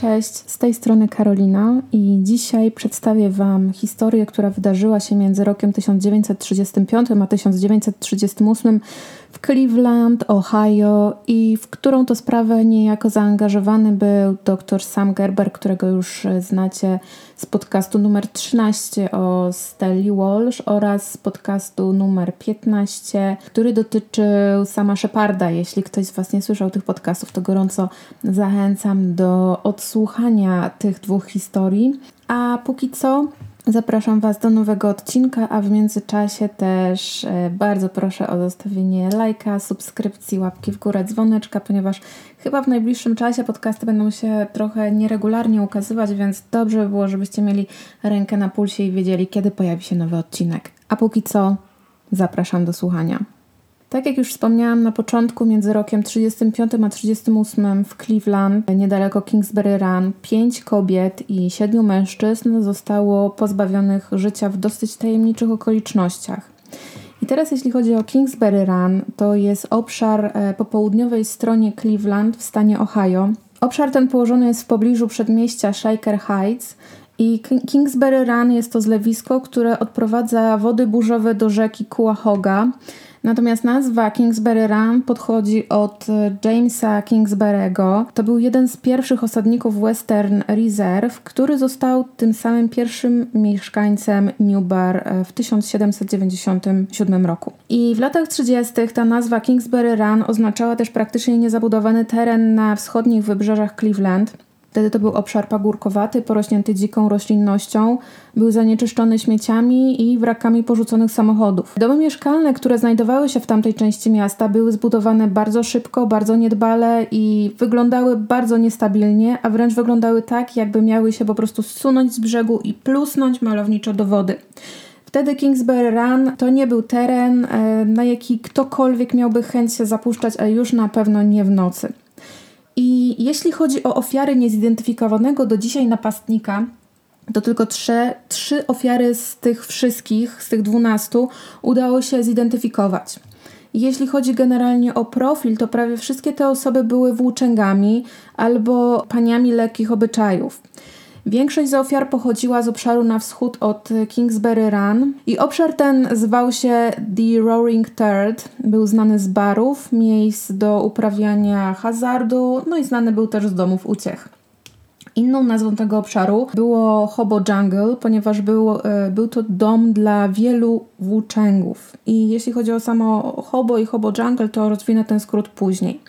Cześć, z tej strony Karolina i dzisiaj przedstawię Wam historię, która wydarzyła się między rokiem 1935 a 1938 w Cleveland, Ohio i w którą to sprawę niejako zaangażowany był dr Sam Gerber, którego już znacie z podcastu numer 13 o Stelli Walsh oraz z podcastu numer 15, który dotyczył sama Sheparda. Jeśli ktoś z Was nie słyszał tych podcastów, to gorąco zachęcam do odsłuchania tych dwóch historii. A póki co Zapraszam Was do nowego odcinka, a w międzyczasie też e, bardzo proszę o zostawienie lajka, subskrypcji, łapki w górę, dzwoneczka, ponieważ chyba w najbliższym czasie podcasty będą się trochę nieregularnie ukazywać, więc dobrze by było, żebyście mieli rękę na pulsie i wiedzieli, kiedy pojawi się nowy odcinek. A póki co, zapraszam do słuchania. Tak jak już wspomniałam na początku, między rokiem 35 a 38 w Cleveland, niedaleko Kingsbury Run, pięć kobiet i siedmiu mężczyzn zostało pozbawionych życia w dosyć tajemniczych okolicznościach. I teraz jeśli chodzi o Kingsbury Run, to jest obszar e, po południowej stronie Cleveland w stanie Ohio. Obszar ten położony jest w pobliżu przedmieścia Shaker Heights i Kingsbury Run jest to zlewisko, które odprowadza wody burzowe do rzeki Cuyahoga, Natomiast nazwa Kingsbury Run podchodzi od Jamesa Kingsbury'ego. To był jeden z pierwszych osadników Western Reserve, który został tym samym pierwszym mieszkańcem New Bar e, w 1797 roku. I w latach 30. ta nazwa Kingsbury Run oznaczała też praktycznie niezabudowany teren na wschodnich wybrzeżach Cleveland. Wtedy to był obszar pagórkowaty, porośnięty dziką roślinnością, był zanieczyszczony śmieciami i wrakami porzuconych samochodów. Domy mieszkalne, które znajdowały się w tamtej części miasta, były zbudowane bardzo szybko, bardzo niedbale i wyglądały bardzo niestabilnie, a wręcz wyglądały tak, jakby miały się po prostu zsunąć z brzegu i plusnąć malowniczo do wody. Wtedy Kingsbury Run to nie był teren, e, na jaki ktokolwiek miałby chęć się zapuszczać, a już na pewno nie w nocy. I jeśli chodzi o ofiary niezidentyfikowanego do dzisiaj napastnika, to tylko trzy, trzy ofiary z tych wszystkich, z tych dwunastu, udało się zidentyfikować. Jeśli chodzi generalnie o profil, to prawie wszystkie te osoby były włóczęgami albo paniami lekkich obyczajów. Większość z ofiar pochodziła z obszaru na wschód od Kingsbury Run i obszar ten zwał się The Roaring Third. Był znany z barów, miejsc do uprawiania hazardu, no i znany był też z domów uciech. Inną nazwą tego obszaru było Hobo Jungle, ponieważ był, e, był to dom dla wielu włóczęgów. I jeśli chodzi o samo Hobo i Hobo Jungle, to rozwinę ten skrót później.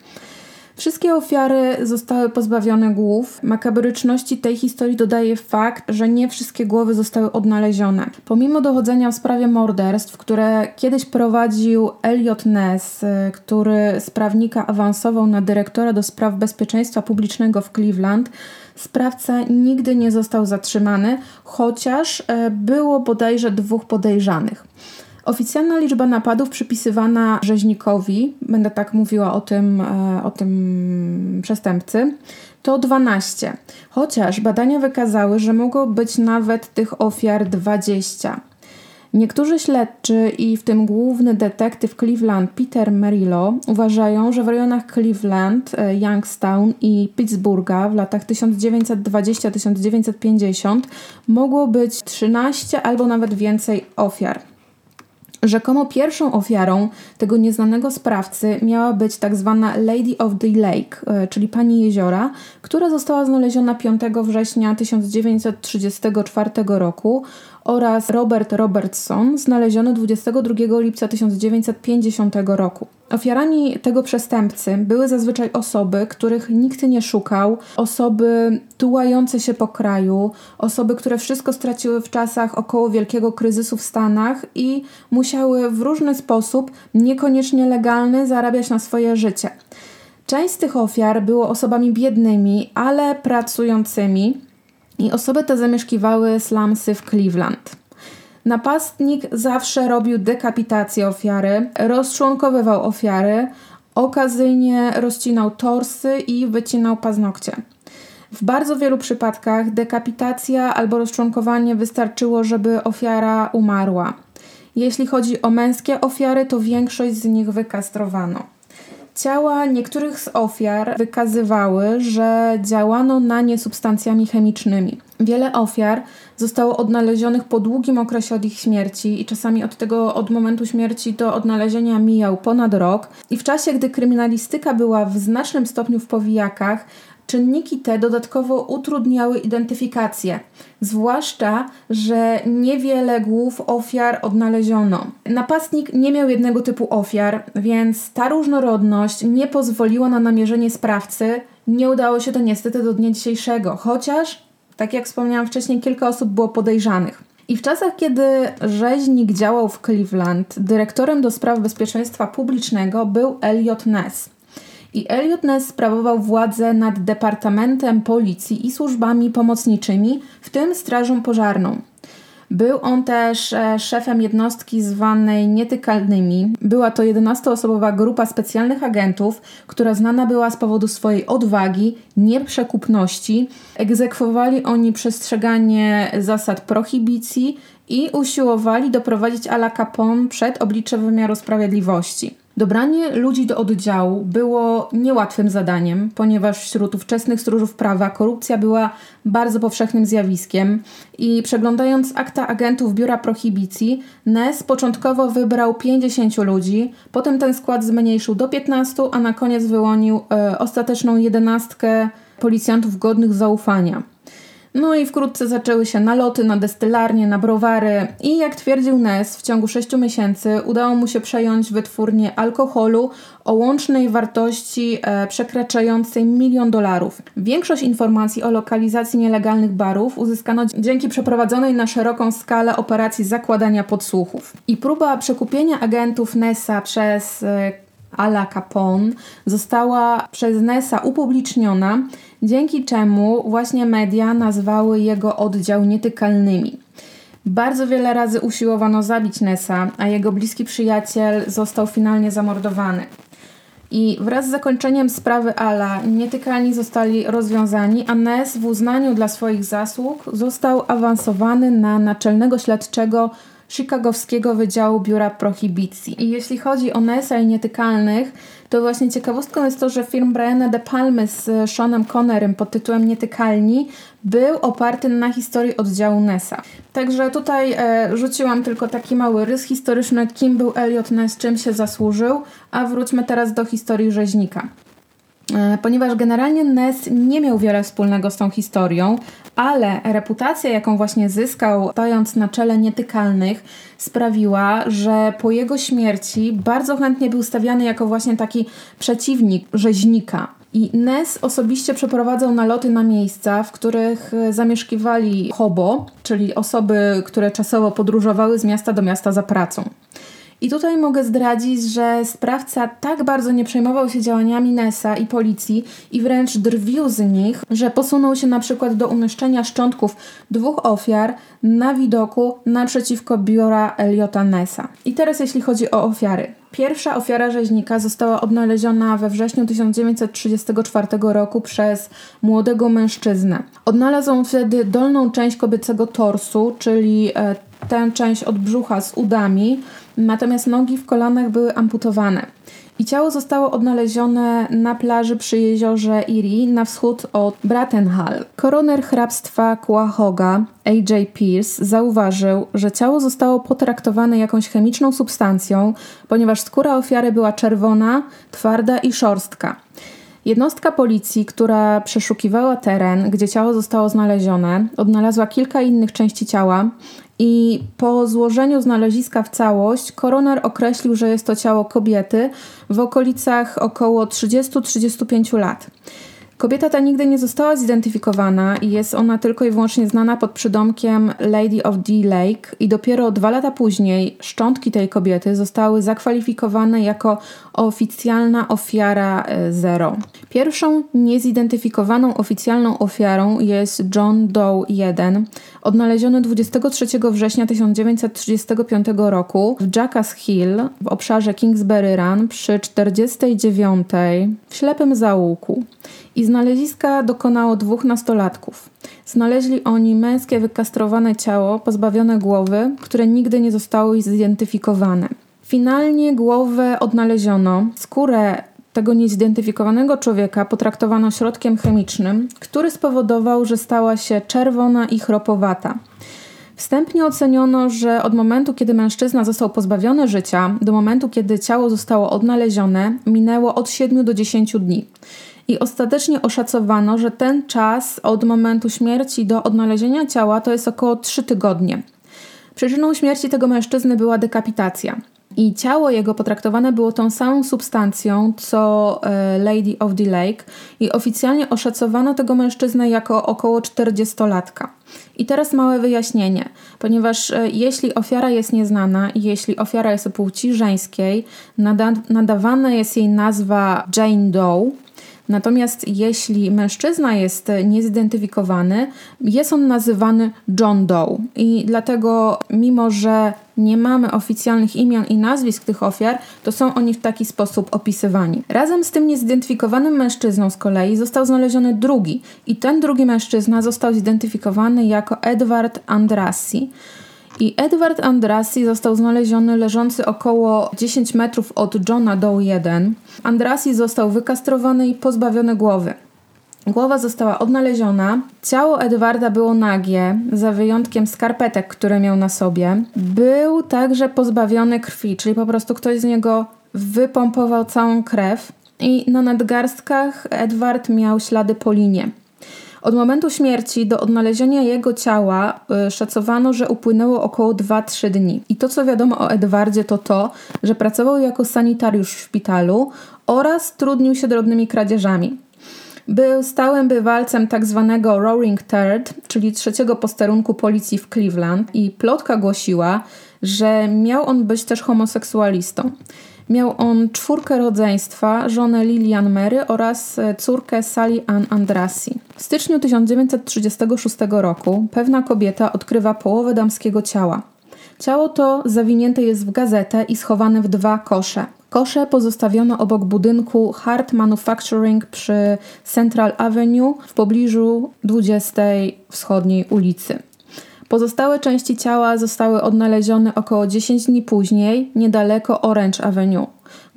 Wszystkie ofiary zostały pozbawione głów. Makabryczności tej historii dodaje fakt, że nie wszystkie głowy zostały odnalezione. Pomimo dochodzenia w sprawie morderstw, które kiedyś prowadził Elliot Ness, y, który z prawnika awansował na dyrektora do spraw bezpieczeństwa publicznego w Cleveland, sprawca nigdy nie został zatrzymany, chociaż y, było bodajże dwóch podejrzanych. Oficjalna liczba napadów przypisywana rzeźnikowi, będę tak mówiła o tym, e, o tym przestępcy, to 12. Chociaż badania wykazały, że mogło być nawet tych ofiar 20. Niektórzy śledczy i w tym główny detektyw Cleveland Peter Merillo uważają, że w rejonach Cleveland, e, Youngstown i Pittsburgha w latach 1920-1950 mogło być 13 albo nawet więcej ofiar. Rzekomo pierwszą ofiarą tego nieznanego sprawcy miała być tak zwana Lady of the Lake, e, czyli pani jeziora, która została znaleziona 5 września 1934 roku oraz Robert Robertson, znaleziony 22 lipca 1950 roku. Ofiarami tego przestępcy były zazwyczaj osoby, których nikt nie szukał, osoby tułające się po kraju, osoby, które wszystko straciły w czasach około wielkiego kryzysu w Stanach i musiały w różny sposób, niekoniecznie legalny, zarabiać na swoje życie. Część z tych ofiar było osobami biednymi, ale pracującymi, i osoby te zamieszkiwały slumsy w Cleveland. Napastnik zawsze robił dekapitację ofiary, rozczłonkowywał ofiary, okazyjnie rozcinał torsy i wycinał paznokcie. W bardzo wielu przypadkach dekapitacja albo rozczłonkowanie wystarczyło, żeby ofiara umarła. Jeśli chodzi o męskie ofiary, to większość z nich wykastrowano. Ciała niektórych z ofiar wykazywały, że działano na nie substancjami chemicznymi. Wiele ofiar zostało odnalezionych po długim okresie od ich śmierci i czasami od tego od momentu śmierci do odnalezienia mijał ponad rok. I w czasie, gdy kryminalistyka była w znacznym stopniu w powijakach, Czynniki te dodatkowo utrudniały identyfikację, zwłaszcza, że niewiele głów ofiar odnaleziono. Napastnik nie miał jednego typu ofiar, więc ta różnorodność nie pozwoliła na namierzenie sprawcy. Nie udało się to niestety do dnia dzisiejszego, chociaż, tak jak wspomniałam wcześniej, kilka osób było podejrzanych. I w czasach, kiedy rzeźnik działał w Cleveland, dyrektorem do spraw bezpieczeństwa publicznego był Elliot Ness i Elliot Ness sprawował władzę nad Departamentem Policji i służbami pomocniczymi, w tym Strażą Pożarną. Był on też e, szefem jednostki zwanej Nietykalnymi. Była to 11-osobowa grupa specjalnych agentów, która znana była z powodu swojej odwagi, nieprzekupności. Egzekwowali oni przestrzeganie zasad prohibicji i usiłowali doprowadzić Ala Capone przed oblicze wymiaru sprawiedliwości. Dobranie ludzi do oddziału było niełatwym zadaniem, ponieważ wśród ówczesnych stróżów prawa korupcja była bardzo powszechnym zjawiskiem i przeglądając akta agentów Biura Prohibicji, Ness początkowo wybrał 50 ludzi, potem ten skład zmniejszył do 15, a na koniec wyłonił e, ostateczną jedenastkę policjantów godnych zaufania. No i wkrótce zaczęły się naloty na destylarnie, na browary i jak twierdził Ness, w ciągu 6 miesięcy udało mu się przejąć wytwórnię alkoholu o łącznej wartości e, przekraczającej milion dolarów. Większość informacji o lokalizacji nielegalnych barów uzyskano dzięki przeprowadzonej na szeroką skalę operacji zakładania podsłuchów. I próba przekupienia agentów Nessa przez e, Ala Capone została przez Nessa upubliczniona, dzięki czemu właśnie media nazwały jego oddział nietykalnymi. Bardzo wiele razy usiłowano zabić Nessa, a jego bliski przyjaciel został finalnie zamordowany. I wraz z zakończeniem sprawy Ala nietykalni zostali rozwiązani, a Ness w uznaniu dla swoich zasług został awansowany na naczelnego śledczego Chicagowskiego Wydziału Biura Prohibicji. I jeśli chodzi o Nessa i Nietykalnych, to właśnie ciekawostką jest to, że film Briana De Palmy z Seanem Connerem pod tytułem Nietykalni był oparty na historii oddziału Nessa. Także tutaj e, rzuciłam tylko taki mały rys historyczny, kim był Elliot Ness, czym się zasłużył, a wróćmy teraz do historii rzeźnika. E, ponieważ generalnie Ness nie miał wiele wspólnego z tą historią, ale reputacja, jaką właśnie zyskał, stając na czele nietykalnych, sprawiła, że po jego śmierci bardzo chętnie był stawiany jako właśnie taki przeciwnik rzeźnika. I Ness osobiście przeprowadzał naloty na miejsca, w których zamieszkiwali hobo, czyli osoby, które czasowo podróżowały z miasta do miasta za pracą. I tutaj mogę zdradzić, że sprawca tak bardzo nie przejmował się działaniami Nessa i policji i wręcz drwił z nich, że posunął się na przykład do umieszczenia szczątków dwóch ofiar na widoku naprzeciwko biura Eliota Nessa. I teraz jeśli chodzi o ofiary. Pierwsza ofiara rzeźnika została odnaleziona we wrześniu 1934 roku przez młodego mężczyznę. Odnalazł on wtedy dolną część kobiecego torsu, czyli e, tę część od brzucha z udami, natomiast nogi w kolanach były amputowane. I ciało zostało odnalezione na plaży przy jeziorze Erie na wschód od Brattenhall. Koroner hrabstwa Quahoga A.J. Pierce zauważył, że ciało zostało potraktowane jakąś chemiczną substancją, ponieważ skóra ofiary była czerwona, twarda i szorstka. Jednostka policji, która przeszukiwała teren, gdzie ciało zostało znalezione, odnalazła kilka innych części ciała i po złożeniu znaleziska w całość koroner określił, że jest to ciało kobiety w okolicach około 30-35 lat. Kobieta ta nigdy nie została zidentyfikowana i jest ona tylko i wyłącznie znana pod przydomkiem Lady of D Lake i dopiero dwa lata później szczątki tej kobiety zostały zakwalifikowane jako oficjalna ofiara e, zero. Pierwszą niezidentyfikowaną oficjalną ofiarą jest John Doe 1, odnaleziony 23 września 1935 roku w Jackass Hill w obszarze Kingsbury Run przy 49 w ślepym zaułku i znaleziska dokonało dwóch nastolatków. Znaleźli oni męskie wykastrowane ciało pozbawione głowy, które nigdy nie zostało zidentyfikowane. Finalnie głowę odnaleziono, skórę tego niezidentyfikowanego człowieka potraktowano środkiem chemicznym, który spowodował, że stała się czerwona i chropowata. Wstępnie oceniono, że od momentu, kiedy mężczyzna został pozbawiony życia, do momentu, kiedy ciało zostało odnalezione, minęło od 7 do 10 dni. I ostatecznie oszacowano, że ten czas od momentu śmierci do odnalezienia ciała to jest około 3 tygodnie. Przyczyną śmierci tego mężczyzny była dekapitacja. I ciało jego potraktowane było tą samą substancją co e, Lady of the Lake i oficjalnie oszacowano tego mężczyznę jako około 40-latka. I teraz małe wyjaśnienie, ponieważ e, jeśli ofiara jest nieznana i jeśli ofiara jest płci żeńskiej, nada nadawana jest jej nazwa Jane Doe, Natomiast jeśli mężczyzna jest niezidentyfikowany, jest on nazywany John Doe. I dlatego, mimo że nie mamy oficjalnych imion i nazwisk tych ofiar, to są oni w taki sposób opisywani. Razem z tym niezidentyfikowanym mężczyzną z kolei został znaleziony drugi, i ten drugi mężczyzna został zidentyfikowany jako Edward Andrassi. Edward Andrassi został znaleziony leżący około 10 metrów od Johna Doe 1. Andrassi został wykastrowany i pozbawiony głowy. Głowa została odnaleziona. Ciało Edwarda było nagie, za wyjątkiem skarpetek, które miał na sobie. Był także pozbawiony krwi, czyli po prostu ktoś z niego wypompował całą krew. I na nadgarstkach Edward miał ślady po linie. Od momentu śmierci do odnalezienia jego ciała y, szacowano, że upłynęło około 2-3 dni. I to, co wiadomo o Edwardzie, to to, że pracował jako sanitariusz w szpitalu oraz trudnił się drobnymi kradzieżami. Był stałym bywalcem tak zwanego Roaring Third, czyli trzeciego posterunku policji w Cleveland i plotka głosiła, że miał on być też homoseksualistą. Miał on czwórkę rodzeństwa, żonę Lilian Mary oraz e, córkę Sally Ann Andrassi. W styczniu 1936 roku pewna kobieta odkrywa połowę damskiego ciała. Ciało to zawinięte jest w gazetę i schowane w dwa kosze. Kosze pozostawiono obok budynku Hart Manufacturing przy Central Avenue w pobliżu 20 wschodniej ulicy. Pozostałe części ciała zostały odnalezione około 10 dni później, niedaleko Orange Avenue.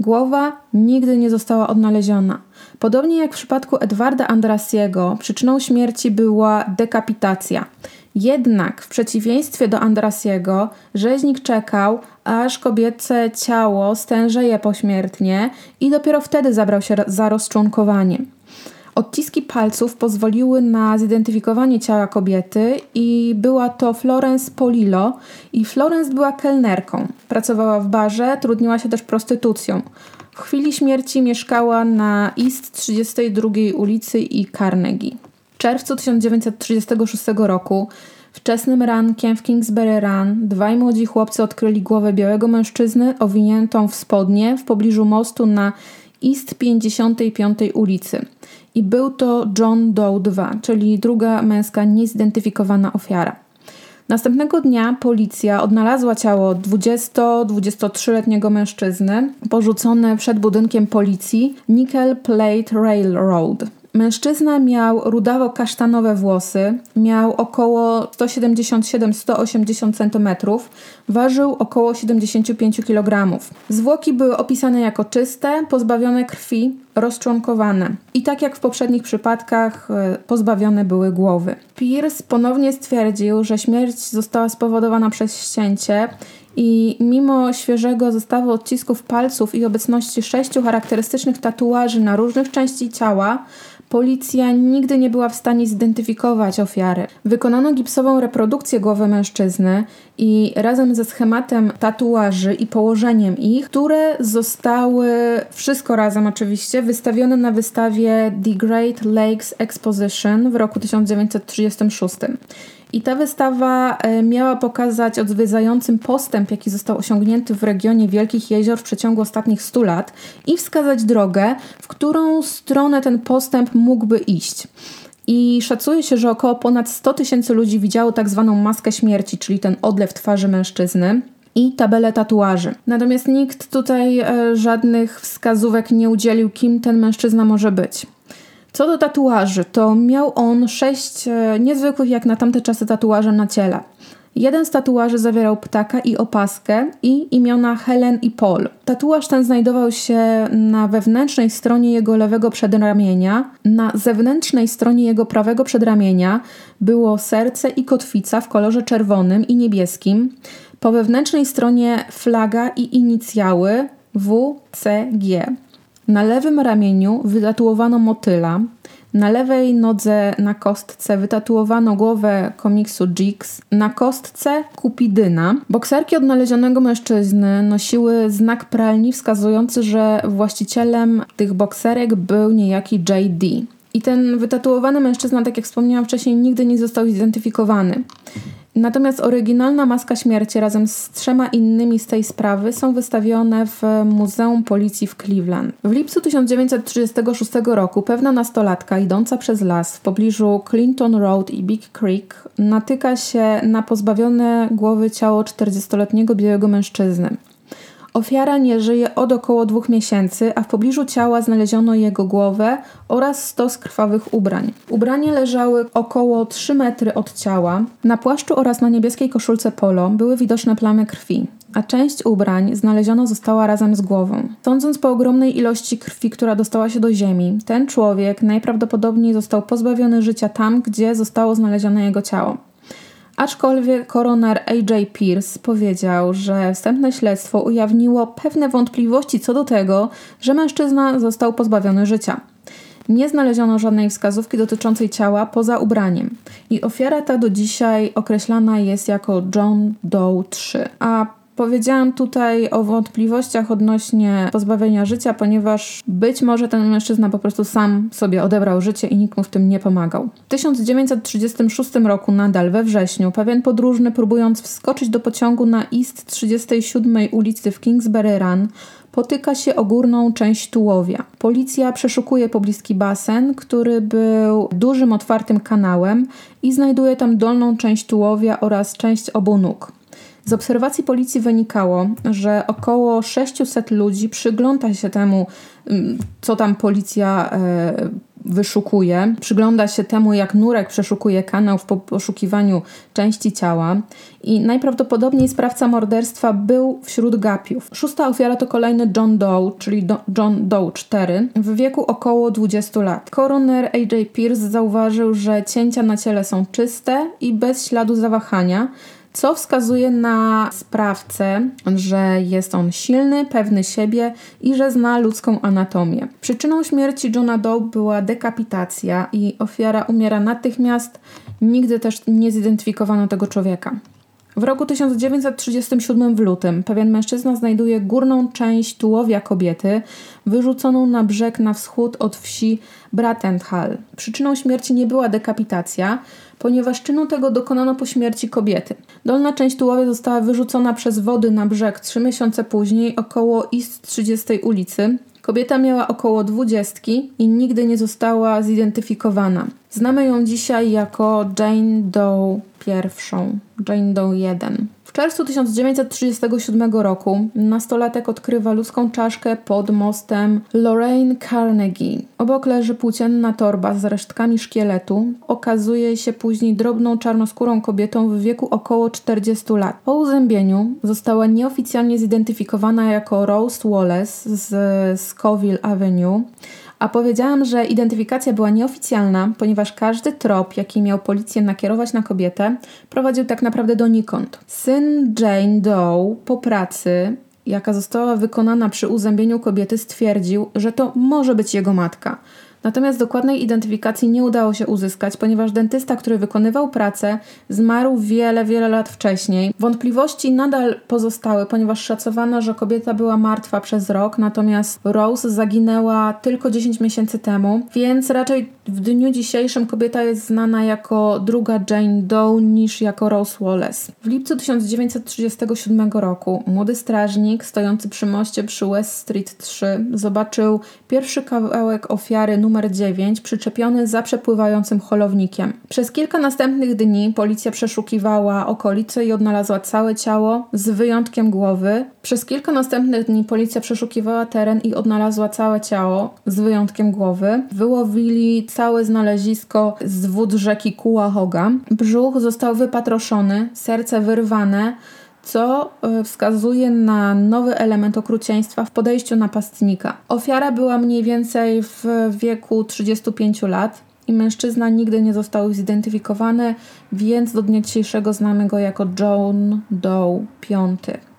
Głowa nigdy nie została odnaleziona. Podobnie jak w przypadku Edwarda Andrasiego, przyczyną śmierci była dekapitacja. Jednak w przeciwieństwie do Andrasiego, rzeźnik czekał, aż kobiece ciało stężeje pośmiertnie i dopiero wtedy zabrał się za rozczłonkowanie. Odciski palców pozwoliły na zidentyfikowanie ciała kobiety i była to Florence Polillo i Florence była kelnerką. Pracowała w barze, trudniła się też prostytucją. W chwili śmierci mieszkała na East 32 ulicy i Carnegie. W czerwcu 1936 roku Wczesnym rankiem w Kingsbury Run dwaj młodzi chłopcy odkryli głowę białego mężczyzny owiniętą w spodnie w pobliżu mostu na East 55 ulicy i był to John Doe II, czyli druga męska niezidentyfikowana ofiara. Następnego dnia policja odnalazła ciało 20-23-letniego mężczyzny porzucone przed budynkiem policji Nickel Plate Railroad. Mężczyzna miał rudawo-kasztanowe włosy, miał około 177-180 cm, ważył około 75 kg. Zwłoki były opisane jako czyste, pozbawione krwi, rozczłonkowane. I tak jak w poprzednich przypadkach, e, pozbawione były głowy. Pierce ponownie stwierdził, że śmierć została spowodowana przez ścięcie i mimo świeżego zestawu odcisków palców i obecności sześciu charakterystycznych tatuaży na różnych części ciała, Policja nigdy nie była w stanie zidentyfikować ofiary. Wykonano gipsową reprodukcję głowy mężczyzny i razem ze schematem tatuaży i położeniem ich, które zostały, wszystko razem oczywiście, wystawione na wystawie The Great Lakes Exposition w roku 1936. I ta wystawa e, miała pokazać odwiedzającym postęp, jaki został osiągnięty w regionie Wielkich Jezior w przeciągu ostatnich 100 lat i wskazać drogę, w którą stronę ten postęp mógłby iść. I szacuje się, że około ponad 100 tysięcy ludzi widziało tak zwaną maskę śmierci, czyli ten odlew twarzy mężczyzny i tabelę tatuaży. Natomiast nikt tutaj e, żadnych wskazówek nie udzielił, kim ten mężczyzna może być. Co do tatuaży, to miał on sześć e, niezwykłych jak na tamte czasy tatuaży na ciele. Jeden z tatuaży zawierał ptaka i opaskę i imiona Helen i Paul. Tatuaż ten znajdował się na wewnętrznej stronie jego lewego przedramienia. Na zewnętrznej stronie jego prawego przedramienia było serce i kotwica w kolorze czerwonym i niebieskim. Po wewnętrznej stronie flaga i inicjały WCG. Na lewym ramieniu wytatuowano motyla, na lewej nodze na kostce wytatuowano głowę komiksu Jigs, na kostce Kupidyna. Bokserki odnalezionego mężczyzny nosiły znak pralni wskazujący, że właścicielem tych bokserek był niejaki J.D. I ten wytatuowany mężczyzna, tak jak wspomniałam wcześniej, nigdy nie został zidentyfikowany. Natomiast oryginalna maska śmierci razem z trzema innymi z tej sprawy są wystawione w Muzeum Policji w Cleveland. W lipcu 1936 roku pewna nastolatka idąca przez las w pobliżu Clinton Road i Big Creek natyka się na pozbawione głowy ciało 40-letniego białego mężczyzny. Ofiara nie żyje od około dwóch miesięcy, a w pobliżu ciała znaleziono jego głowę oraz stos krwawych ubrań. Ubrania leżały około 3 metry od ciała. Na płaszczu oraz na niebieskiej koszulce polo były widoczne plamy krwi a część ubrań znaleziona została razem z głową. Sądząc po ogromnej ilości krwi, która dostała się do ziemi, ten człowiek najprawdopodobniej został pozbawiony życia tam, gdzie zostało znalezione jego ciało. Aczkolwiek koroner AJ Pierce powiedział, że wstępne śledztwo ujawniło pewne wątpliwości co do tego, że mężczyzna został pozbawiony życia. Nie znaleziono żadnej wskazówki dotyczącej ciała poza ubraniem i ofiara ta do dzisiaj określana jest jako John Doe 3, a Powiedziałam tutaj o wątpliwościach odnośnie pozbawienia życia, ponieważ być może ten mężczyzna po prostu sam sobie odebrał życie i nikt mu w tym nie pomagał. W 1936 roku, nadal we wrześniu, pewien podróżny, próbując wskoczyć do pociągu na East 37 ulicy w Kingsbury Run, potyka się o górną część tułowia. Policja przeszukuje pobliski basen, który był dużym otwartym kanałem i znajduje tam dolną część tułowia oraz część obu nóg. Z obserwacji policji wynikało, że około 600 ludzi przygląda się temu, mm, co tam policja e, wyszukuje, przygląda się temu, jak nurek przeszukuje kanał w poszukiwaniu części ciała i najprawdopodobniej sprawca morderstwa był wśród gapiów. Szósta ofiara to kolejny John Doe, czyli Do John Doe 4, w wieku około 20 lat. Koroner AJ Pierce zauważył, że cięcia na ciele są czyste i bez śladu zawahania, co wskazuje na sprawcę, że jest on silny, pewny siebie i że zna ludzką anatomię. Przyczyną śmierci Johna Doe była dekapitacja i ofiara umiera natychmiast. Nigdy też nie zidentyfikowano tego człowieka. W roku 1937 w lutym pewien mężczyzna znajduje górną część tułowia kobiety wyrzuconą na brzeg na wschód od wsi Bratenthal. Przyczyną śmierci nie była dekapitacja, ponieważ czynu tego dokonano po śmierci kobiety. Dolna część tułowia została wyrzucona przez wody na brzeg trzy miesiące później około East 30 ulicy. Kobieta miała około dwudziestki i nigdy nie została zidentyfikowana. Znamy ją dzisiaj jako Jane Doe pierwszą, Jane Doe 1. W czerwcu 1937 roku nastolatek odkrywa ludzką czaszkę pod mostem Lorraine Carnegie. Obok leży płócienna torba z resztkami szkieletu. Okazuje się później drobną czarnoskórą kobietą w wieku około 40 lat. Po uzębieniu została nieoficjalnie zidentyfikowana jako Rose Wallace z Scoville Avenue, a powiedziałam, że identyfikacja była nieoficjalna, ponieważ każdy trop, jaki miał policję nakierować na kobietę, prowadził tak naprawdę donikąd. Syn Jane Doe po pracy jaka została wykonana przy uzębieniu kobiety, stwierdził, że to może być jego matka. Natomiast dokładnej identyfikacji nie udało się uzyskać, ponieważ dentysta, który wykonywał pracę, zmarł wiele, wiele lat wcześniej. Wątpliwości nadal pozostały, ponieważ szacowano, że kobieta była martwa przez rok, natomiast Rose zaginęła tylko 10 miesięcy temu, więc raczej w dniu dzisiejszym kobieta jest znana jako druga Jane Doe niż jako Rose Wallace. W lipcu 1937 roku młody strażnik stojący przy moście przy West Street 3 zobaczył pierwszy kawałek ofiary numer 9 przyczepiony za przepływającym holownikiem. Przez kilka następnych dni policja przeszukiwała okolice i odnalazła całe ciało z wyjątkiem głowy. Przez kilka następnych dni policja przeszukiwała teren i odnalazła całe ciało z wyjątkiem głowy. Wyłowili całe znalezisko z wód rzeki Kułahoga. Brzuch został wypatroszony, serce wyrwane, co e, wskazuje na nowy element okrucieństwa w podejściu napastnika. Ofiara była mniej więcej w wieku 35 lat i mężczyzna nigdy nie został zidentyfikowany, więc do dnia dzisiejszego znamy go jako John Doe V.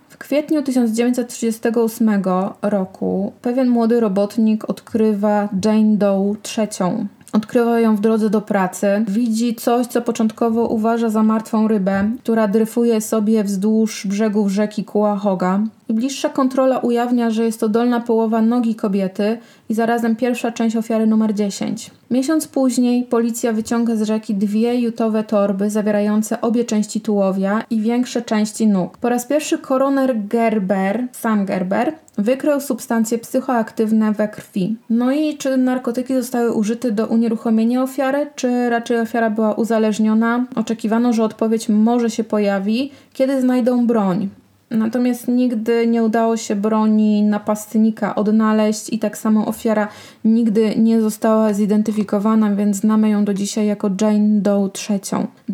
W kwietniu 1938 roku pewien młody robotnik odkrywa Jane Doe III. Odkrywa ją w drodze do pracy. Widzi coś, co początkowo uważa za martwą rybę, która dryfuje sobie wzdłuż brzegów rzeki Kułahoga. I bliższa kontrola ujawnia, że jest to dolna połowa nogi kobiety i zarazem pierwsza część ofiary numer 10. Miesiąc później policja wyciąga z rzeki dwie jutowe torby zawierające obie części tułowia i większe części nóg. Po raz pierwszy koroner Gerber, sam Gerber, wykrył substancje psychoaktywne we krwi. No i czy narkotyki zostały użyte do unieruchomienia ofiary, czy raczej ofiara była uzależniona? Oczekiwano, że odpowiedź może się pojawi, kiedy znajdą broń. Natomiast nigdy nie udało się broni napastnika odnaleźć i tak samo ofiara nigdy nie została zidentyfikowana, więc znamy ją do dzisiaj jako Jane Doe III.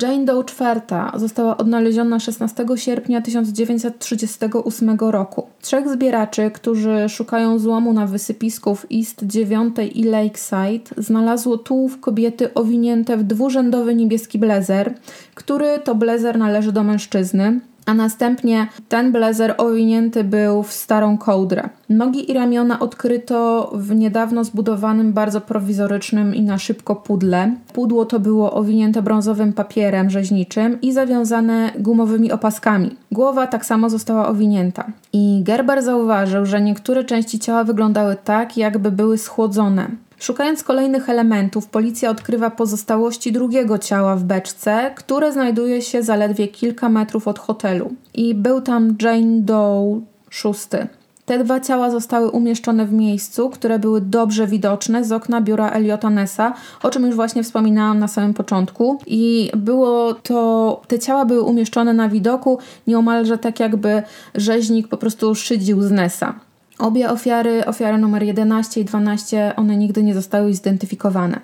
Jane Doe IV została odnaleziona 16 sierpnia 1938 roku. Trzech zbieraczy, którzy szukają złomu na wysypisku w East 9 i Lakeside, znalazło tułów kobiety owinięte w dwurzędowy niebieski blazer, który to blazer należy do mężczyzny a następnie ten blazer owinięty był w starą kołdrę. Nogi i ramiona odkryto w niedawno zbudowanym, bardzo prowizorycznym i na szybko pudle. Pudło to było owinięte brązowym papierem rzeźniczym i zawiązane gumowymi opaskami. Głowa tak samo została owinięta. I Gerber zauważył, że niektóre części ciała wyglądały tak, jakby były schłodzone. Szukając kolejnych elementów, policja odkrywa pozostałości drugiego ciała w beczce, które znajduje się zaledwie kilka metrów od hotelu. I był tam Jane Doe VI. Te dwa ciała zostały umieszczone w miejscu, które były dobrze widoczne z okna biura Eliota Nessa, o czym już właśnie wspominałam na samym początku. I było to, te ciała były umieszczone na widoku nieomalże tak jakby rzeźnik po prostu szydził z Nessa. Obie ofiary, ofiary numer 11 i 12, one nigdy nie zostały zidentyfikowane.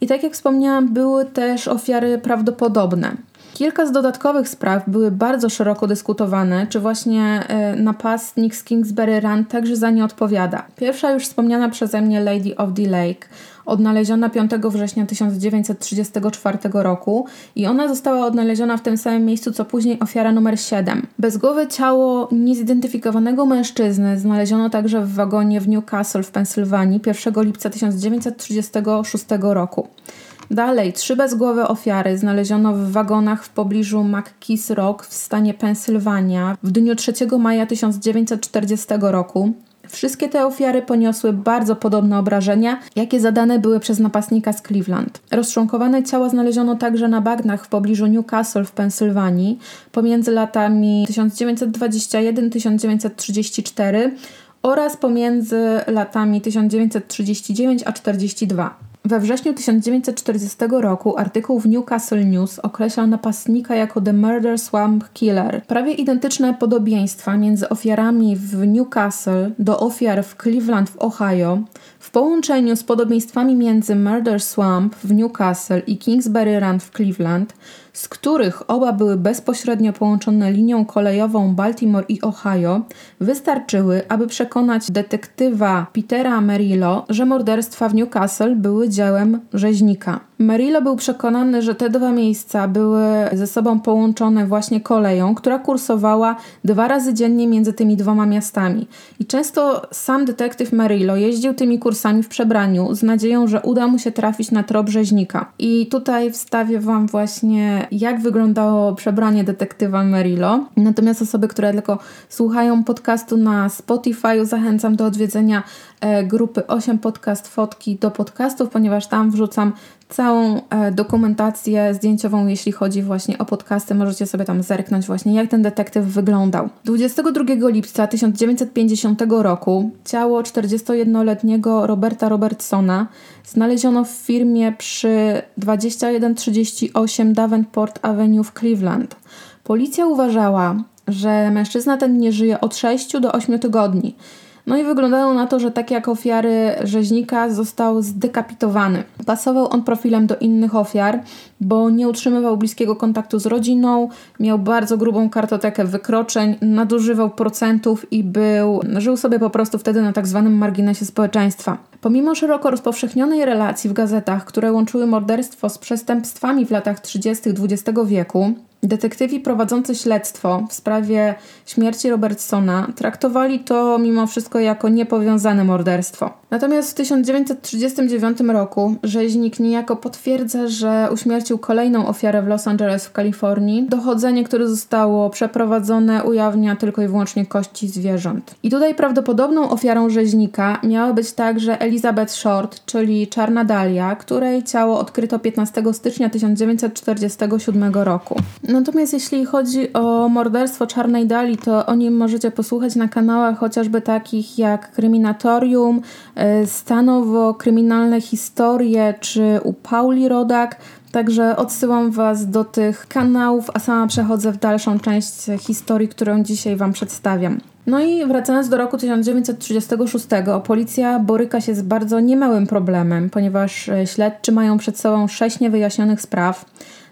I tak jak wspomniałam, były też ofiary prawdopodobne. Kilka z dodatkowych spraw były bardzo szeroko dyskutowane, czy właśnie y, napastnik z Kingsbury Run także za nie odpowiada. Pierwsza już wspomniana przeze mnie Lady of the Lake odnaleziona 5 września 1934 roku i ona została odnaleziona w tym samym miejscu co później ofiara numer 7. Bezgłowe ciało niezidentyfikowanego mężczyzny znaleziono także w wagonie w Newcastle w Pensylwanii 1 lipca 1936 roku. Dalej, trzy bezgłowe ofiary znaleziono w wagonach w pobliżu McKees Rock w stanie Pensylwania w dniu 3 maja 1940 roku. Wszystkie te ofiary poniosły bardzo podobne obrażenia, jakie zadane były przez napastnika z Cleveland. Rozczłonkowane ciała znaleziono także na bagnach w pobliżu Newcastle w Pensylwanii pomiędzy latami 1921-1934 oraz pomiędzy latami 1939 a 42. We wrześniu 1940 roku artykuł w Newcastle News określał napastnika jako The Murder Swamp Killer. Prawie identyczne podobieństwa między ofiarami w Newcastle do ofiar w Cleveland w Ohio w połączeniu z podobieństwami między Murder Swamp w Newcastle i Kingsbury Run w Cleveland z których oba były bezpośrednio połączone linią kolejową Baltimore i Ohio, wystarczyły, aby przekonać detektywa Petera Merillo, że morderstwa w Newcastle były dziełem rzeźnika. Merillo był przekonany, że te dwa miejsca były ze sobą połączone właśnie koleją, która kursowała dwa razy dziennie między tymi dwoma miastami. I często sam detektyw Merillo jeździł tymi kursami w przebraniu z nadzieją, że uda mu się trafić na trop rzeźnika. I tutaj wstawię Wam właśnie, jak wyglądało przebranie detektywa Merillo. Natomiast osoby, które tylko słuchają podcastu na Spotify, zachęcam do odwiedzenia e, grupy 8 Podcast Fotki do podcastów, ponieważ tam wrzucam całą e, dokumentację zdjęciową, jeśli chodzi właśnie o podcasty. Możecie sobie tam zerknąć właśnie, jak ten detektyw wyglądał. 22 lipca 1950 roku ciało 41-letniego Roberta Robertsona znaleziono w firmie przy 2138 Davenport Avenue w Cleveland. Policja uważała, że mężczyzna ten nie żyje od 6 do 8 tygodni. No i wyglądało na to, że tak jak ofiary rzeźnika został zdekapitowany. Pasował on profilem do innych ofiar, bo nie utrzymywał bliskiego kontaktu z rodziną, miał bardzo grubą kartotekę wykroczeń, nadużywał procentów i był, żył sobie po prostu wtedy na tak zwanym marginesie społeczeństwa. Pomimo szeroko rozpowszechnionej relacji w gazetach, które łączyły morderstwo z przestępstwami w latach 30. XX wieku, Detektywi prowadzący śledztwo w sprawie śmierci Robertsona traktowali to mimo wszystko jako niepowiązane morderstwo. Natomiast w 1939 roku rzeźnik niejako potwierdza, że uśmiercił kolejną ofiarę w Los Angeles w Kalifornii. Dochodzenie, które zostało przeprowadzone, ujawnia tylko i wyłącznie kości zwierząt. I tutaj prawdopodobną ofiarą rzeźnika miała być także Elizabeth Short, czyli Czarna Dalia, której ciało odkryto 15 stycznia 1947 roku. Natomiast jeśli chodzi o morderstwo Czarnej Dali, to o nim możecie posłuchać na kanałach chociażby takich jak Kryminatorium, e, Stanowo, Kryminalne Historie czy u Pauli Rodak. Także odsyłam Was do tych kanałów, a sama przechodzę w dalszą część historii, którą dzisiaj Wam przedstawiam. No i wracając do roku 1936, policja boryka się z bardzo niemałym problemem, ponieważ e, śledczy mają przed sobą sześć niewyjaśnionych spraw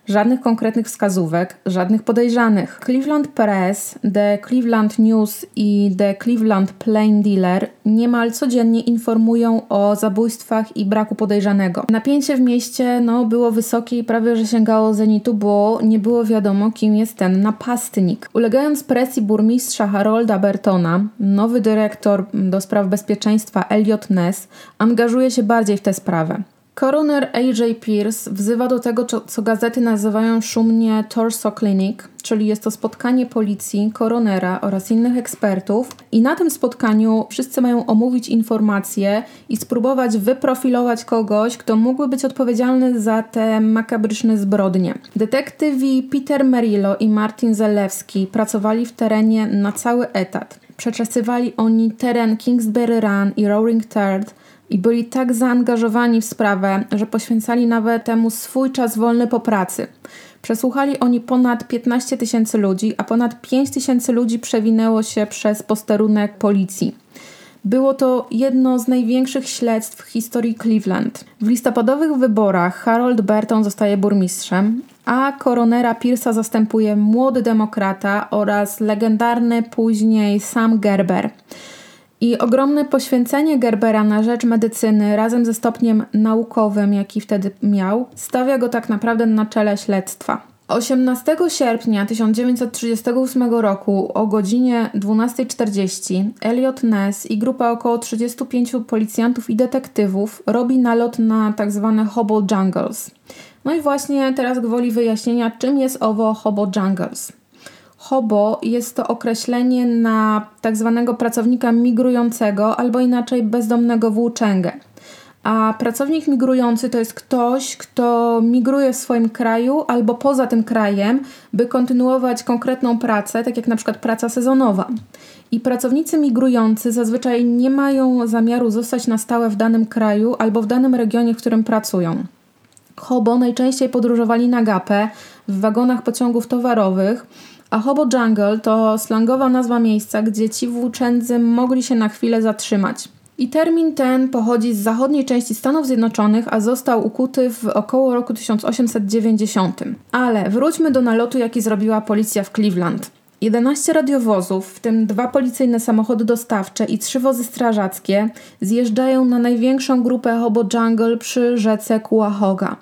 żadnych konkretnych wskazówek, żadnych podejrzanych. Cleveland Press, The Cleveland News i The Cleveland Plain Dealer niemal codziennie informują o zabójstwach i braku podejrzanego. Napięcie w mieście no, było wysokie i prawie że sięgało zenitu, bo nie było wiadomo, kim jest ten napastnik. Ulegając presji burmistrza Harolda Bertona, nowy dyrektor do spraw bezpieczeństwa Elliot Ness angażuje się bardziej w tę sprawę. Koroner AJ Pierce wzywa do tego, co gazety nazywają szumnie Torso Clinic, czyli jest to spotkanie policji, koronera oraz innych ekspertów. I na tym spotkaniu wszyscy mają omówić informacje i spróbować wyprofilować kogoś, kto mógłby być odpowiedzialny za te makabryczne zbrodnie. Detektywi Peter Merillo i Martin Zalewski pracowali w terenie na cały etat. Przeczesywali oni teren Kingsbury Run i Roaring Third, i byli tak zaangażowani w sprawę, że poświęcali nawet temu swój czas wolny po pracy. Przesłuchali oni ponad 15 tysięcy ludzi, a ponad 5 tysięcy ludzi przewinęło się przez posterunek policji. Było to jedno z największych śledztw w historii Cleveland. W listopadowych wyborach Harold Burton zostaje burmistrzem, a koronera Pierce'a zastępuje młody demokrata oraz legendarny później Sam Gerber. I ogromne poświęcenie Gerbera na rzecz medycyny razem ze stopniem naukowym, jaki wtedy miał, stawia go tak naprawdę na czele śledztwa. 18 sierpnia 1938 roku o godzinie 12.40 Elliot Ness i grupa około 35 policjantów i detektywów robi nalot na tzw. Tak Hobo Jungles. No i właśnie teraz gwoli wyjaśnienia, czym jest owo Hobo Jungles. Hobo jest to określenie na tak zwanego pracownika migrującego albo inaczej bezdomnego włóczęgę. A pracownik migrujący to jest ktoś, kto migruje w swoim kraju albo poza tym krajem, by kontynuować konkretną pracę, tak jak na przykład praca sezonowa. I pracownicy migrujący zazwyczaj nie mają zamiaru zostać na stałe w danym kraju albo w danym regionie, w którym pracują. Hobo najczęściej podróżowali na gapę w wagonach pociągów towarowych, a Hobo Jungle to slangowa nazwa miejsca, gdzie ci włóczędzy mogli się na chwilę zatrzymać. I termin ten pochodzi z zachodniej części Stanów Zjednoczonych, a został ukuty w około roku 1890. Ale wróćmy do nalotu, jaki zrobiła policja w Cleveland. 11 radiowozów, w tym dwa policyjne samochody dostawcze i trzy wozy strażackie, zjeżdżają na największą grupę Hobo Jungle przy rzece Cuyahoga.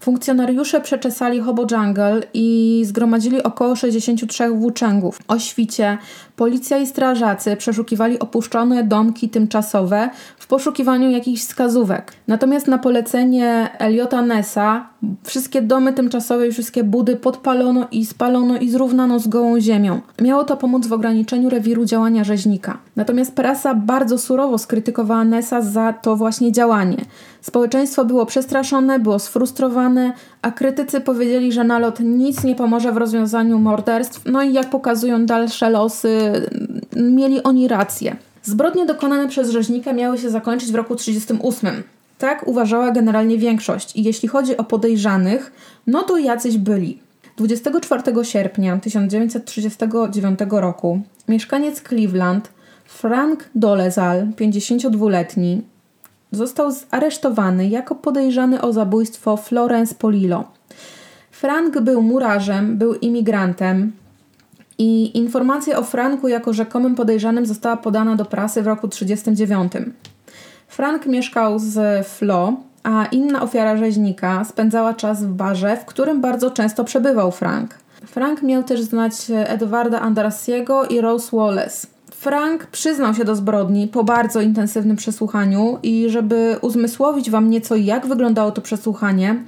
Funkcjonariusze przeczesali Hobo Jungle i zgromadzili około 63 włóczęgów. O świcie policja i strażacy przeszukiwali opuszczone domki tymczasowe w poszukiwaniu jakichś wskazówek. Natomiast na polecenie Eliota Nessa wszystkie domy tymczasowe i wszystkie budy podpalono i spalono i zrównano z gołą ziemią. Miało to pomóc w ograniczeniu rewiru działania rzeźnika. Natomiast prasa bardzo surowo skrytykowała Nessa za to właśnie działanie. Społeczeństwo było przestraszone, było sfrustrowane, a krytycy powiedzieli, że nalot nic nie pomoże w rozwiązaniu morderstw. No i jak pokazują dalsze losy, mieli oni rację. Zbrodnie dokonane przez rzeźnika miały się zakończyć w roku 1938. Tak uważała generalnie większość i jeśli chodzi o podejrzanych, no to jacyś byli. 24 sierpnia 1939 roku mieszkaniec Cleveland Frank Dolezal, 52-letni, został zaresztowany jako podejrzany o zabójstwo Florence Polillo. Frank był murarzem, był imigrantem i informacja o Franku jako rzekomym podejrzanym została podana do prasy w roku 1939. Frank mieszkał z Flo, a inna ofiara rzeźnika spędzała czas w barze, w którym bardzo często przebywał Frank. Frank miał też znać Edwarda Andrasiego i Rose Wallace. Frank przyznał się do zbrodni po bardzo intensywnym przesłuchaniu i żeby uzmysłowić Wam nieco jak wyglądało to przesłuchanie,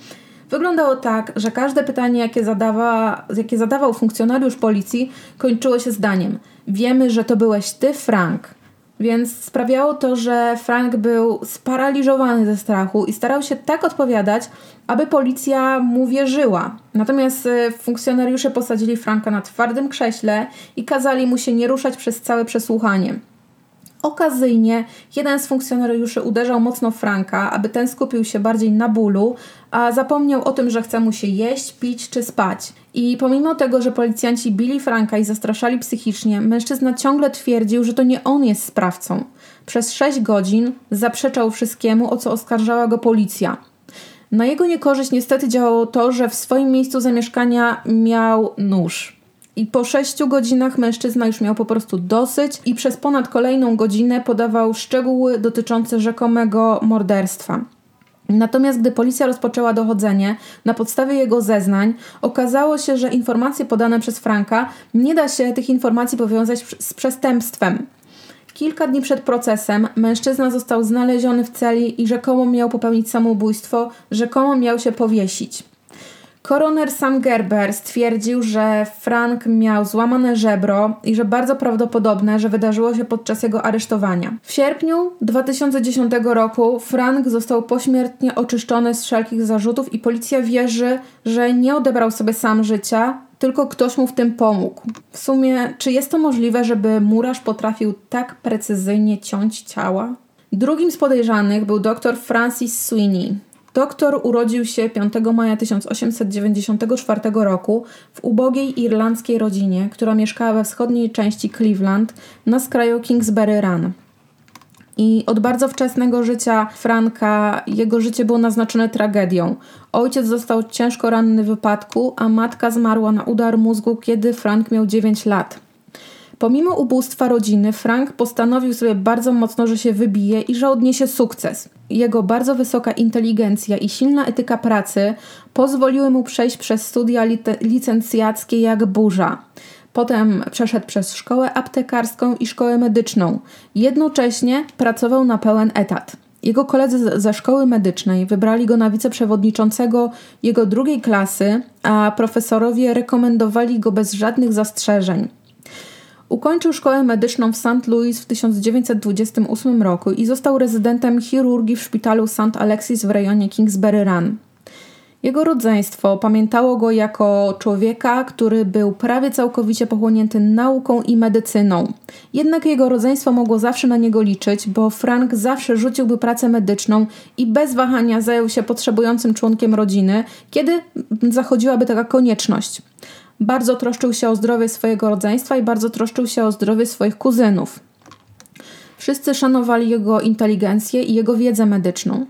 wyglądało tak, że każde pytanie, jakie, zadawa, jakie zadawał funkcjonariusz policji, kończyło się zdaniem Wiemy, że to byłeś Ty, Frank. Więc sprawiało to, że Frank był sparaliżowany ze strachu i starał się tak odpowiadać, aby policja mu wierzyła. Natomiast y, funkcjonariusze posadzili Franka na twardym krześle i kazali mu się nie ruszać przez całe przesłuchanie. Okazyjnie jeden z funkcjonariuszy uderzał mocno Franka, aby ten skupił się bardziej na bólu, a zapomniał o tym, że chce mu się jeść, pić czy spać. I pomimo tego, że policjanci bili Franka i zastraszali psychicznie, mężczyzna ciągle twierdził, że to nie on jest sprawcą. Przez 6 godzin zaprzeczał wszystkiemu, o co oskarżała go policja. Na jego niekorzyść niestety działało to, że w swoim miejscu zamieszkania miał nóż. I po sześciu godzinach mężczyzna już miał po prostu dosyć i przez ponad kolejną godzinę podawał szczegóły dotyczące rzekomego morderstwa. Natomiast gdy policja rozpoczęła dochodzenie, na podstawie jego zeznań okazało się, że informacje podane przez Franka nie da się tych informacji powiązać z przestępstwem. Kilka dni przed procesem mężczyzna został znaleziony w celi i rzekomo miał popełnić samobójstwo, rzekomo miał się powiesić. Koroner Sam Gerber stwierdził, że Frank miał złamane żebro i że bardzo prawdopodobne, że wydarzyło się podczas jego aresztowania. W sierpniu 2010 roku Frank został pośmiertnie oczyszczony z wszelkich zarzutów i policja wierzy, że nie odebrał sobie sam życia, tylko ktoś mu w tym pomógł. W sumie, czy jest to możliwe, żeby murarz potrafił tak precyzyjnie ciąć ciała? Drugim z podejrzanych był dr Francis Sweeney. Doktor urodził się 5 maja 1894 roku w ubogiej irlandzkiej rodzinie, która mieszkała we wschodniej części Cleveland na skraju Kingsbury Run. I od bardzo wczesnego życia Franka jego życie było naznaczone tragedią. Ojciec został ciężko ranny w wypadku, a matka zmarła na udar mózgu, kiedy Frank miał 9 lat. Pomimo ubóstwa rodziny, Frank postanowił sobie bardzo mocno, że się wybije i że odniesie sukces. Jego bardzo wysoka inteligencja i silna etyka pracy pozwoliły mu przejść przez studia licencjackie jak burza. Potem przeszedł przez szkołę aptekarską i szkołę medyczną. Jednocześnie pracował na pełen etat. Jego koledzy ze szkoły medycznej wybrali go na wiceprzewodniczącego jego drugiej klasy, a profesorowie rekomendowali go bez żadnych zastrzeżeń. Ukończył szkołę medyczną w St. Louis w 1928 roku i został rezydentem chirurgii w szpitalu St. Alexis w rejonie Kingsbury Run. Jego rodzeństwo pamiętało go jako człowieka, który był prawie całkowicie pochłonięty nauką i medycyną. Jednak jego rodzeństwo mogło zawsze na niego liczyć, bo Frank zawsze rzuciłby pracę medyczną i bez wahania zajął się potrzebującym członkiem rodziny, kiedy zachodziłaby taka konieczność. Bardzo troszczył się o zdrowie swojego rodzeństwa i bardzo troszczył się o zdrowie swoich kuzynów. Wszyscy szanowali jego inteligencję i jego wiedzę medyczną.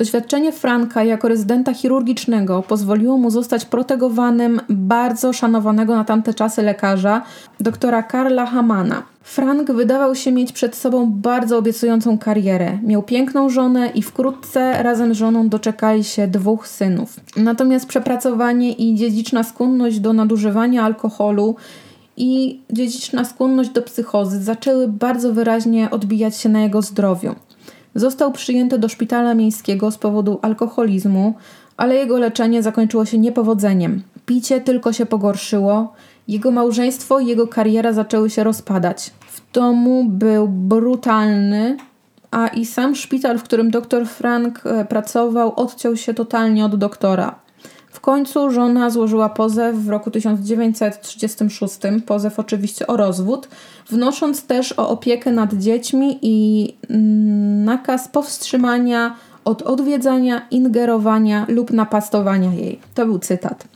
Doświadczenie Franka jako rezydenta chirurgicznego pozwoliło mu zostać protegowanym bardzo szanowanego na tamte czasy lekarza, doktora Karla Hamana. Frank wydawał się mieć przed sobą bardzo obiecującą karierę. Miał piękną żonę i wkrótce razem z żoną doczekali się dwóch synów. Natomiast przepracowanie i dziedziczna skłonność do nadużywania alkoholu i dziedziczna skłonność do psychozy zaczęły bardzo wyraźnie odbijać się na jego zdrowiu. Został przyjęty do szpitala miejskiego z powodu alkoholizmu, ale jego leczenie zakończyło się niepowodzeniem. Picie tylko się pogorszyło, jego małżeństwo i jego kariera zaczęły się rozpadać. W domu był brutalny, a i sam szpital, w którym dr Frank e, pracował, odciął się totalnie od doktora. W końcu żona złożyła pozew w roku 1936, pozew oczywiście o rozwód, wnosząc też o opiekę nad dziećmi i mm, nakaz powstrzymania od odwiedzania, ingerowania lub napastowania jej. To był cytat.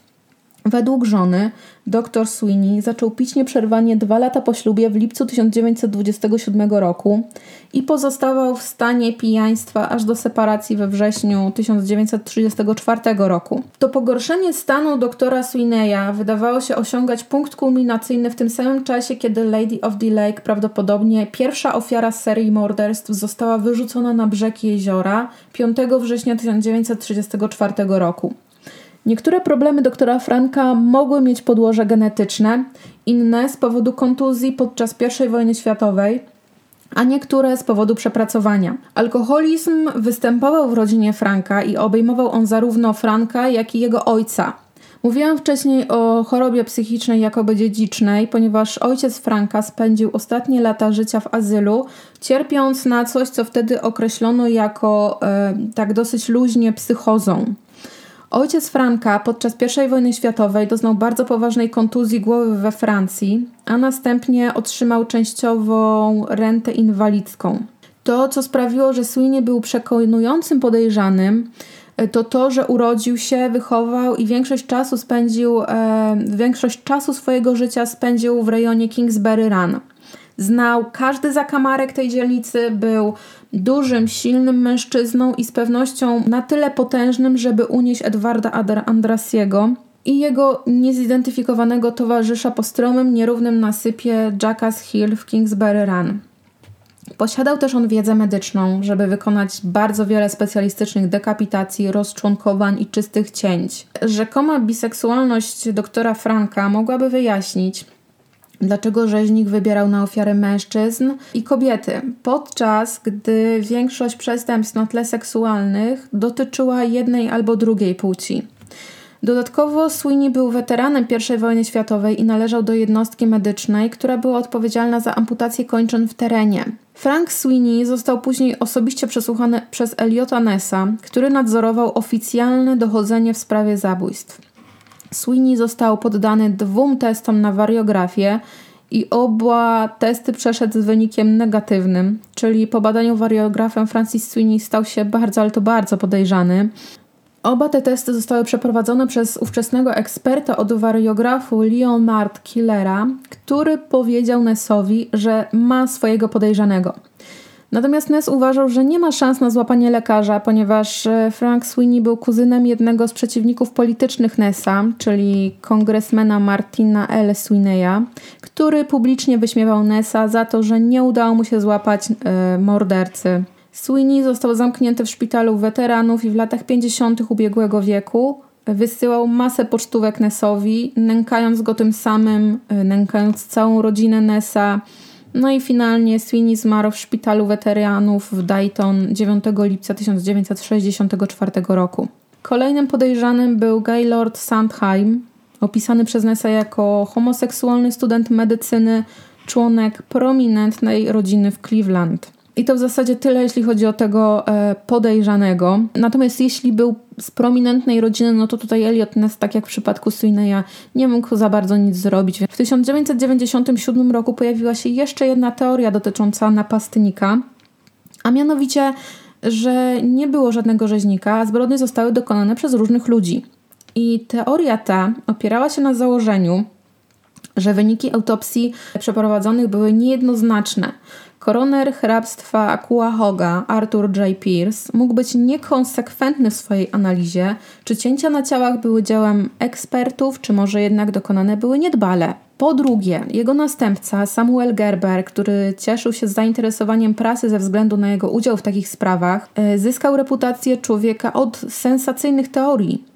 Według żony, dr Sweeney zaczął pić nieprzerwanie dwa lata po ślubie w lipcu 1927 roku i pozostawał w stanie pijaństwa aż do separacji we wrześniu 1934 roku. To pogorszenie stanu doktora Sweeneya wydawało się osiągać punkt kulminacyjny w tym samym czasie, kiedy Lady of the Lake prawdopodobnie pierwsza ofiara serii morderstw została wyrzucona na brzeg jeziora 5 września 1934 roku. Niektóre problemy doktora Franka mogły mieć podłoże genetyczne, inne z powodu kontuzji podczas I wojny światowej, a niektóre z powodu przepracowania. Alkoholizm występował w rodzinie Franka i obejmował on zarówno Franka, jak i jego ojca. Mówiłam wcześniej o chorobie psychicznej jakoby dziedzicznej, ponieważ ojciec Franka spędził ostatnie lata życia w azylu, cierpiąc na coś, co wtedy określono jako e, tak dosyć luźnie psychozą. Ojciec Franka podczas I wojny światowej doznał bardzo poważnej kontuzji głowy we Francji, a następnie otrzymał częściową rentę inwalidzką. To, co sprawiło, że Sweeney był przekonującym podejrzanym, to to, że urodził się, wychował i większość czasu spędził, e, większość czasu swojego życia spędził w rejonie Kingsbury Run. Znał każdy zakamarek tej dzielnicy, był dużym, silnym mężczyzną i z pewnością na tyle potężnym, żeby unieść Edwarda Andrasiego i jego niezidentyfikowanego towarzysza po stromym, nierównym nasypie Jackass Hill w Kingsbury Run. Posiadał też on wiedzę medyczną, żeby wykonać bardzo wiele specjalistycznych dekapitacji, rozczłonkowań i czystych cięć. Rzekoma biseksualność doktora Franka mogłaby wyjaśnić, dlaczego rzeźnik wybierał na ofiary mężczyzn i kobiety, podczas gdy większość przestępstw na tle seksualnych dotyczyła jednej albo drugiej płci. Dodatkowo Sweeney był weteranem I wojny światowej i należał do jednostki medycznej, która była odpowiedzialna za amputację kończyn w terenie. Frank Sweeney został później osobiście przesłuchany przez Eliota Nessa, który nadzorował oficjalne dochodzenie w sprawie zabójstw. Sweeney został poddany dwóm testom na wariografię i oba testy przeszedł z wynikiem negatywnym, czyli po badaniu wariografem Francis Sweeney stał się bardzo, ale to bardzo podejrzany. Oba te testy zostały przeprowadzone przez ówczesnego eksperta od wariografu Leonard Killera, który powiedział Nessowi, że ma swojego podejrzanego. Natomiast Ness uważał, że nie ma szans na złapanie lekarza, ponieważ e, Frank Sweeney był kuzynem jednego z przeciwników politycznych Nessa, czyli kongresmena Martina L. Sweeneya, który publicznie wyśmiewał Nessa za to, że nie udało mu się złapać e, mordercy. Sweeney został zamknięty w szpitalu weteranów i w latach 50. ubiegłego wieku wysyłał masę pocztówek Nessowi, nękając go tym samym, e, nękając całą rodzinę Nessa, no i finalnie Sweeney zmarł w szpitalu weteranów w Dayton 9 lipca 1964 roku. Kolejnym podejrzanym był Gaylord Sandheim, opisany przez Nessa jako homoseksualny student medycyny, członek prominentnej rodziny w Cleveland. I to w zasadzie tyle, jeśli chodzi o tego e, podejrzanego. Natomiast jeśli był z prominentnej rodziny, no to tutaj Elliot Ness, tak jak w przypadku Sweeneya, nie mógł za bardzo nic zrobić. W 1997 roku pojawiła się jeszcze jedna teoria dotycząca napastnika, a mianowicie, że nie było żadnego rzeźnika, a zbrodnie zostały dokonane przez różnych ludzi. I teoria ta opierała się na założeniu, że wyniki autopsji przeprowadzonych były niejednoznaczne. Koroner hrabstwa Cuyahoga Arthur J. Pierce mógł być niekonsekwentny w swojej analizie, czy cięcia na ciałach były dziełem ekspertów, czy może jednak dokonane były niedbale. Po drugie, jego następca Samuel Gerber, który cieszył się zainteresowaniem prasy ze względu na jego udział w takich sprawach, e, zyskał reputację człowieka od sensacyjnych teorii.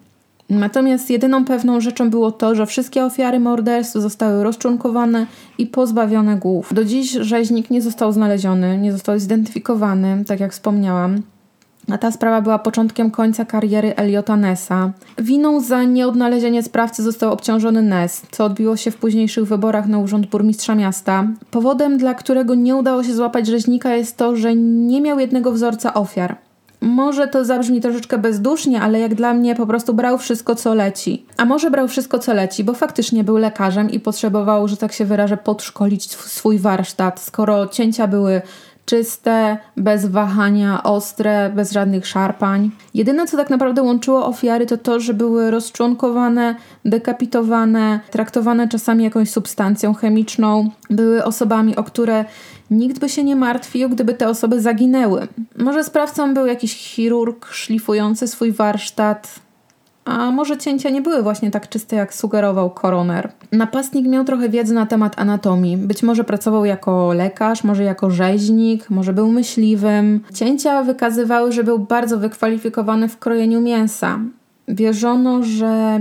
Natomiast jedyną pewną rzeczą było to, że wszystkie ofiary morderstw zostały rozczłonkowane i pozbawione głów. Do dziś rzeźnik nie został znaleziony, nie został zidentyfikowany, tak jak wspomniałam. A ta sprawa była początkiem końca kariery Eliota Nessa. Winą za nieodnalezienie sprawcy został obciążony Ness, co odbiło się w późniejszych wyborach na urząd burmistrza miasta. Powodem, dla którego nie udało się złapać rzeźnika jest to, że nie miał jednego wzorca ofiar. Może to zabrzmi troszeczkę bezdusznie, ale jak dla mnie po prostu brał wszystko, co leci. A może brał wszystko, co leci, bo faktycznie był lekarzem i potrzebował, że tak się wyrażę, podszkolić swój warsztat. Skoro cięcia były czyste, bez wahania, ostre, bez żadnych szarpań. Jedyne, co tak naprawdę łączyło ofiary, to to, że były rozczłonkowane, dekapitowane, traktowane czasami jakąś substancją chemiczną. Były osobami, o które nikt by się nie martwił, gdyby te osoby zaginęły. Może sprawcą był jakiś chirurg szlifujący swój warsztat, a może cięcia nie były właśnie tak czyste, jak sugerował koroner. Napastnik miał trochę wiedzy na temat anatomii. Być może pracował jako lekarz, może jako rzeźnik, może był myśliwym. Cięcia wykazywały, że był bardzo wykwalifikowany w krojeniu mięsa. Wierzono, że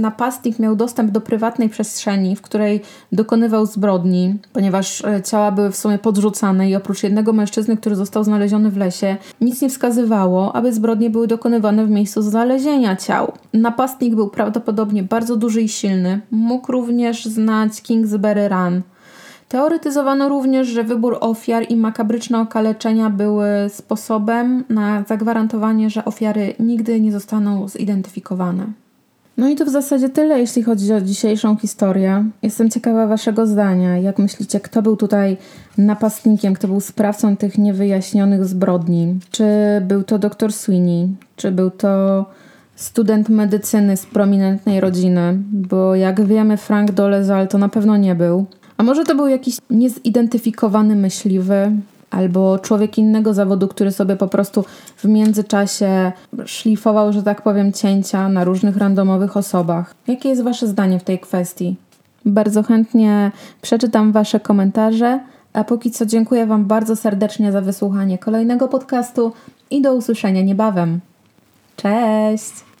napastnik miał dostęp do prywatnej przestrzeni, w której dokonywał zbrodni, ponieważ e, ciała były w sumie podrzucane i oprócz jednego mężczyzny, który został znaleziony w lesie, nic nie wskazywało, aby zbrodnie były dokonywane w miejscu znalezienia ciał. Napastnik był prawdopodobnie bardzo duży i silny. Mógł również znać Kingsbury Run – Teoretyzowano również, że wybór ofiar i makabryczne okaleczenia były sposobem na zagwarantowanie, że ofiary nigdy nie zostaną zidentyfikowane. No i to w zasadzie tyle, jeśli chodzi o dzisiejszą historię. Jestem ciekawa Waszego zdania. Jak myślicie, kto był tutaj napastnikiem, kto był sprawcą tych niewyjaśnionych zbrodni? Czy był to dr Sweeney? Czy był to student medycyny z prominentnej rodziny? Bo jak wiemy, Frank Dolezal to na pewno nie był. A może to był jakiś niezidentyfikowany myśliwy, albo człowiek innego zawodu, który sobie po prostu w międzyczasie szlifował, że tak powiem, cięcia na różnych randomowych osobach. Jakie jest Wasze zdanie w tej kwestii? Bardzo chętnie przeczytam Wasze komentarze, a póki co dziękuję Wam bardzo serdecznie za wysłuchanie kolejnego podcastu i do usłyszenia niebawem. Cześć!